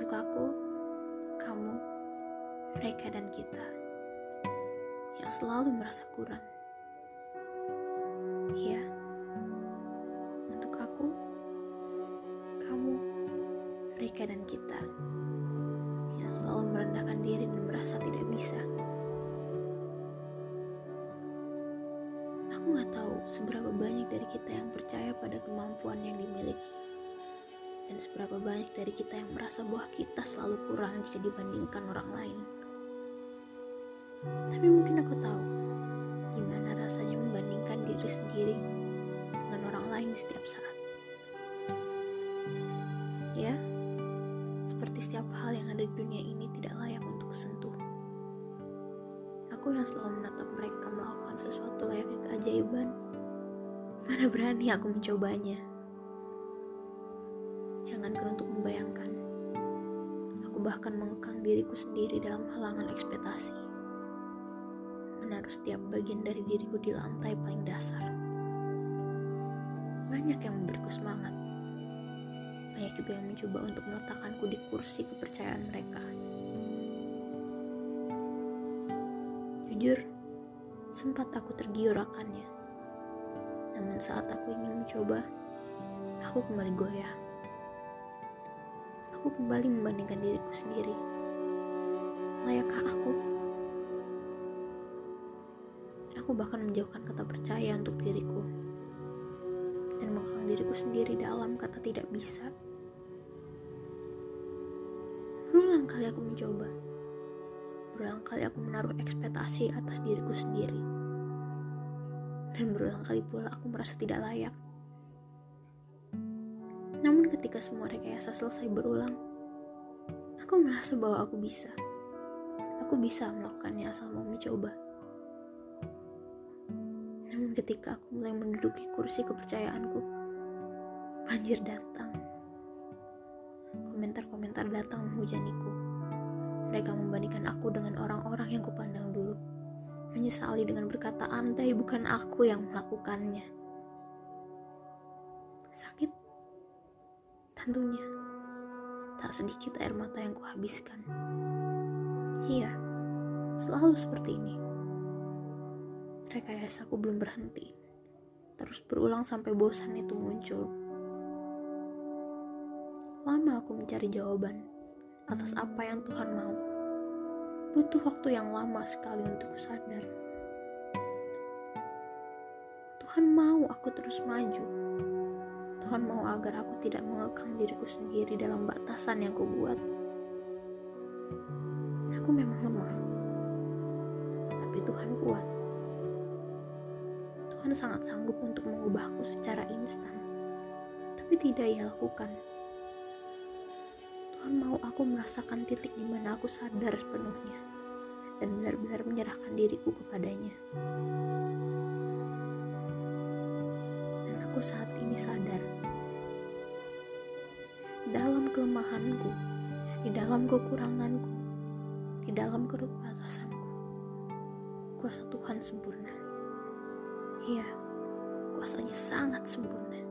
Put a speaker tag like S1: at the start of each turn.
S1: untuk aku, kamu, mereka, dan kita yang selalu merasa kurang. Ya, untuk aku, kamu, mereka, dan kita yang selalu merendahkan diri dan merasa tidak bisa. Aku nggak tahu seberapa banyak dari kita yang percaya pada kemampuan yang dimiliki dan seberapa banyak dari kita yang merasa bahwa kita selalu kurang jika dibandingkan orang lain. Tapi mungkin aku tahu gimana rasanya membandingkan diri sendiri dengan orang lain setiap saat. Ya, seperti setiap hal yang ada di dunia ini tidak layak untuk sentuh. Aku yang selalu menatap mereka melakukan sesuatu layaknya keajaiban. Mana berani aku mencobanya. Jangankan untuk membayangkan. Aku bahkan mengekang diriku sendiri dalam halangan ekspektasi. Menaruh setiap bagian dari diriku di lantai paling dasar. Banyak yang memberiku semangat. Banyak juga yang mencoba untuk meletakkanku di kursi kepercayaan mereka. Jujur, sempat aku tergiur akannya. Namun saat aku ingin mencoba, aku kembali goyah. Aku kembali membandingkan diriku sendiri. Layakkah aku? Aku bahkan menjauhkan kata percaya untuk diriku dan mengekang diriku sendiri dalam kata tidak bisa. Berulang kali aku mencoba. Berulang kali aku menaruh ekspektasi atas diriku sendiri. Dan berulang kali pula aku merasa tidak layak. Ketika semua rekayasa selesai berulang, aku merasa bahwa aku bisa. Aku bisa melakukannya asal mau mencoba. Namun ketika aku mulai menduduki kursi kepercayaanku, banjir datang. Komentar-komentar datang menghujaniku. Mereka membandingkan aku dengan orang-orang yang kupandang dulu. Menyesali dengan berkata andai bukan aku yang melakukannya. Sakit? Tentunya. Tak sedikit air mata yang kuhabiskan. Iya, selalu seperti ini. Rekayasaku belum berhenti. Terus berulang sampai bosan itu muncul. Lama aku mencari jawaban atas apa yang Tuhan mau. Butuh waktu yang lama sekali untuk sadar. Tuhan mau aku terus maju. Tuhan mau agar aku tidak mengekang diriku sendiri dalam batasan yang kubuat. Aku memang lemah. Tapi Tuhan kuat. Tuhan sangat sanggup untuk mengubahku secara instan. Tapi tidak ia lakukan. Tuhan mau aku merasakan titik di mana aku sadar sepenuhnya dan benar-benar menyerahkan diriku kepadanya. Aku saat ini sadar dalam kelemahanku, di dalam kekuranganku, di dalam keterbatasanku, kuasa Tuhan sempurna. Iya, kuasanya sangat sempurna.